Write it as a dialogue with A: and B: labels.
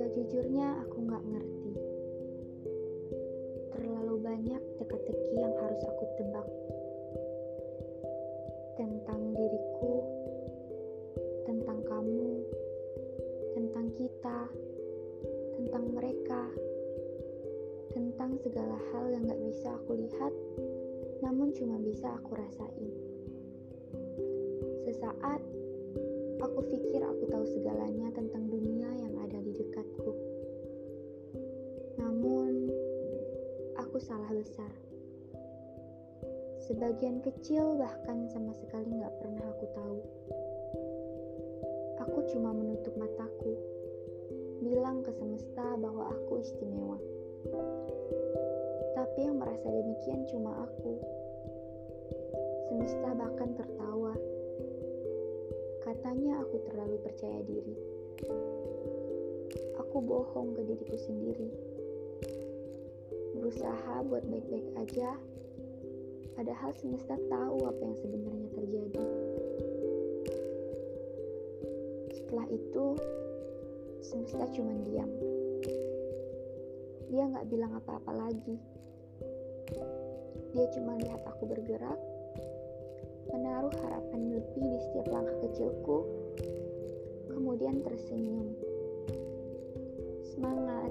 A: Sejujurnya aku nggak ngerti. Terlalu banyak teka-teki yang harus aku tebak. Tentang diriku, tentang kamu, tentang kita, tentang mereka, tentang segala hal yang gak bisa aku lihat, namun cuma bisa aku rasain. Sesaat, aku pikir aku tahu segalanya tentang dunia yang ada di dekatku. Namun, aku salah besar. Sebagian kecil bahkan sama sekali gak pernah aku tahu. Aku cuma menutup mataku, bilang ke semesta bahwa aku istimewa. Tapi yang merasa demikian cuma aku. Semesta bahkan tertawa. Katanya aku terlalu percaya diri. Aku bohong ke diriku sendiri. Berusaha buat baik-baik aja, padahal semesta tahu apa yang sebenarnya terjadi. Setelah itu, semesta cuma diam. Dia nggak bilang apa-apa lagi. Dia cuma lihat aku bergerak, harapan lebih di setiap langkah kecilku, kemudian tersenyum. Semangat,